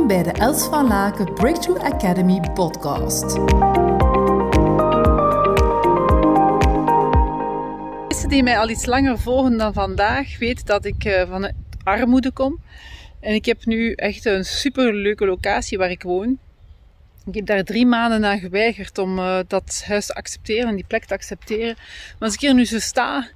Welkom bij de Els van Laken Breakthrough Academy podcast. Mensen die mij al iets langer volgen dan vandaag weten dat ik uh, van armoede kom. En ik heb nu echt een superleuke locatie waar ik woon. Ik heb daar drie maanden aan geweigerd om uh, dat huis te accepteren en die plek te accepteren. Maar als ik hier nu zo sta,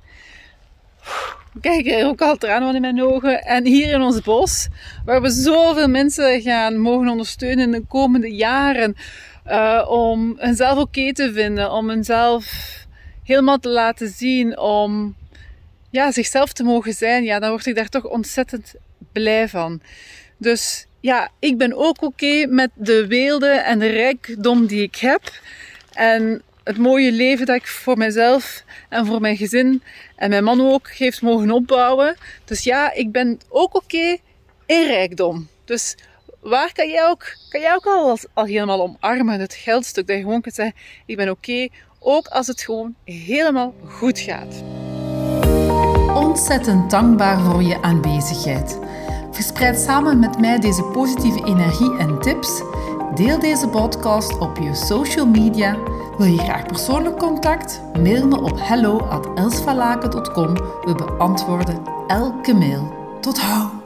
kijk er ook al tranen in mijn ogen. En hier in ons bos, waar we zoveel mensen gaan mogen ondersteunen in de komende jaren. Uh, om hunzelf oké te vinden, om hunzelf helemaal te laten zien, om ja, zichzelf te mogen zijn, ja, dan word ik daar toch ontzettend blij van. Dus ja, ik ben ook oké met de weelde en de rijkdom die ik heb. En het mooie leven dat ik voor mezelf en voor mijn gezin en mijn man ook heeft mogen opbouwen. Dus ja, ik ben ook oké in rijkdom. Dus waar kan jij ook, kan jij ook al, al helemaal omarmen, het geldstuk, dat je gewoon kunt zeggen, ik ben oké, ook als het gewoon helemaal goed gaat. Ontzettend dankbaar voor je aanwezigheid. Verspreid samen met mij deze positieve energie en tips. Deel deze podcast op je social media. Wil je graag persoonlijk contact? Mail me op hello@elsvalaken.com. We beantwoorden elke mail. Tot hou!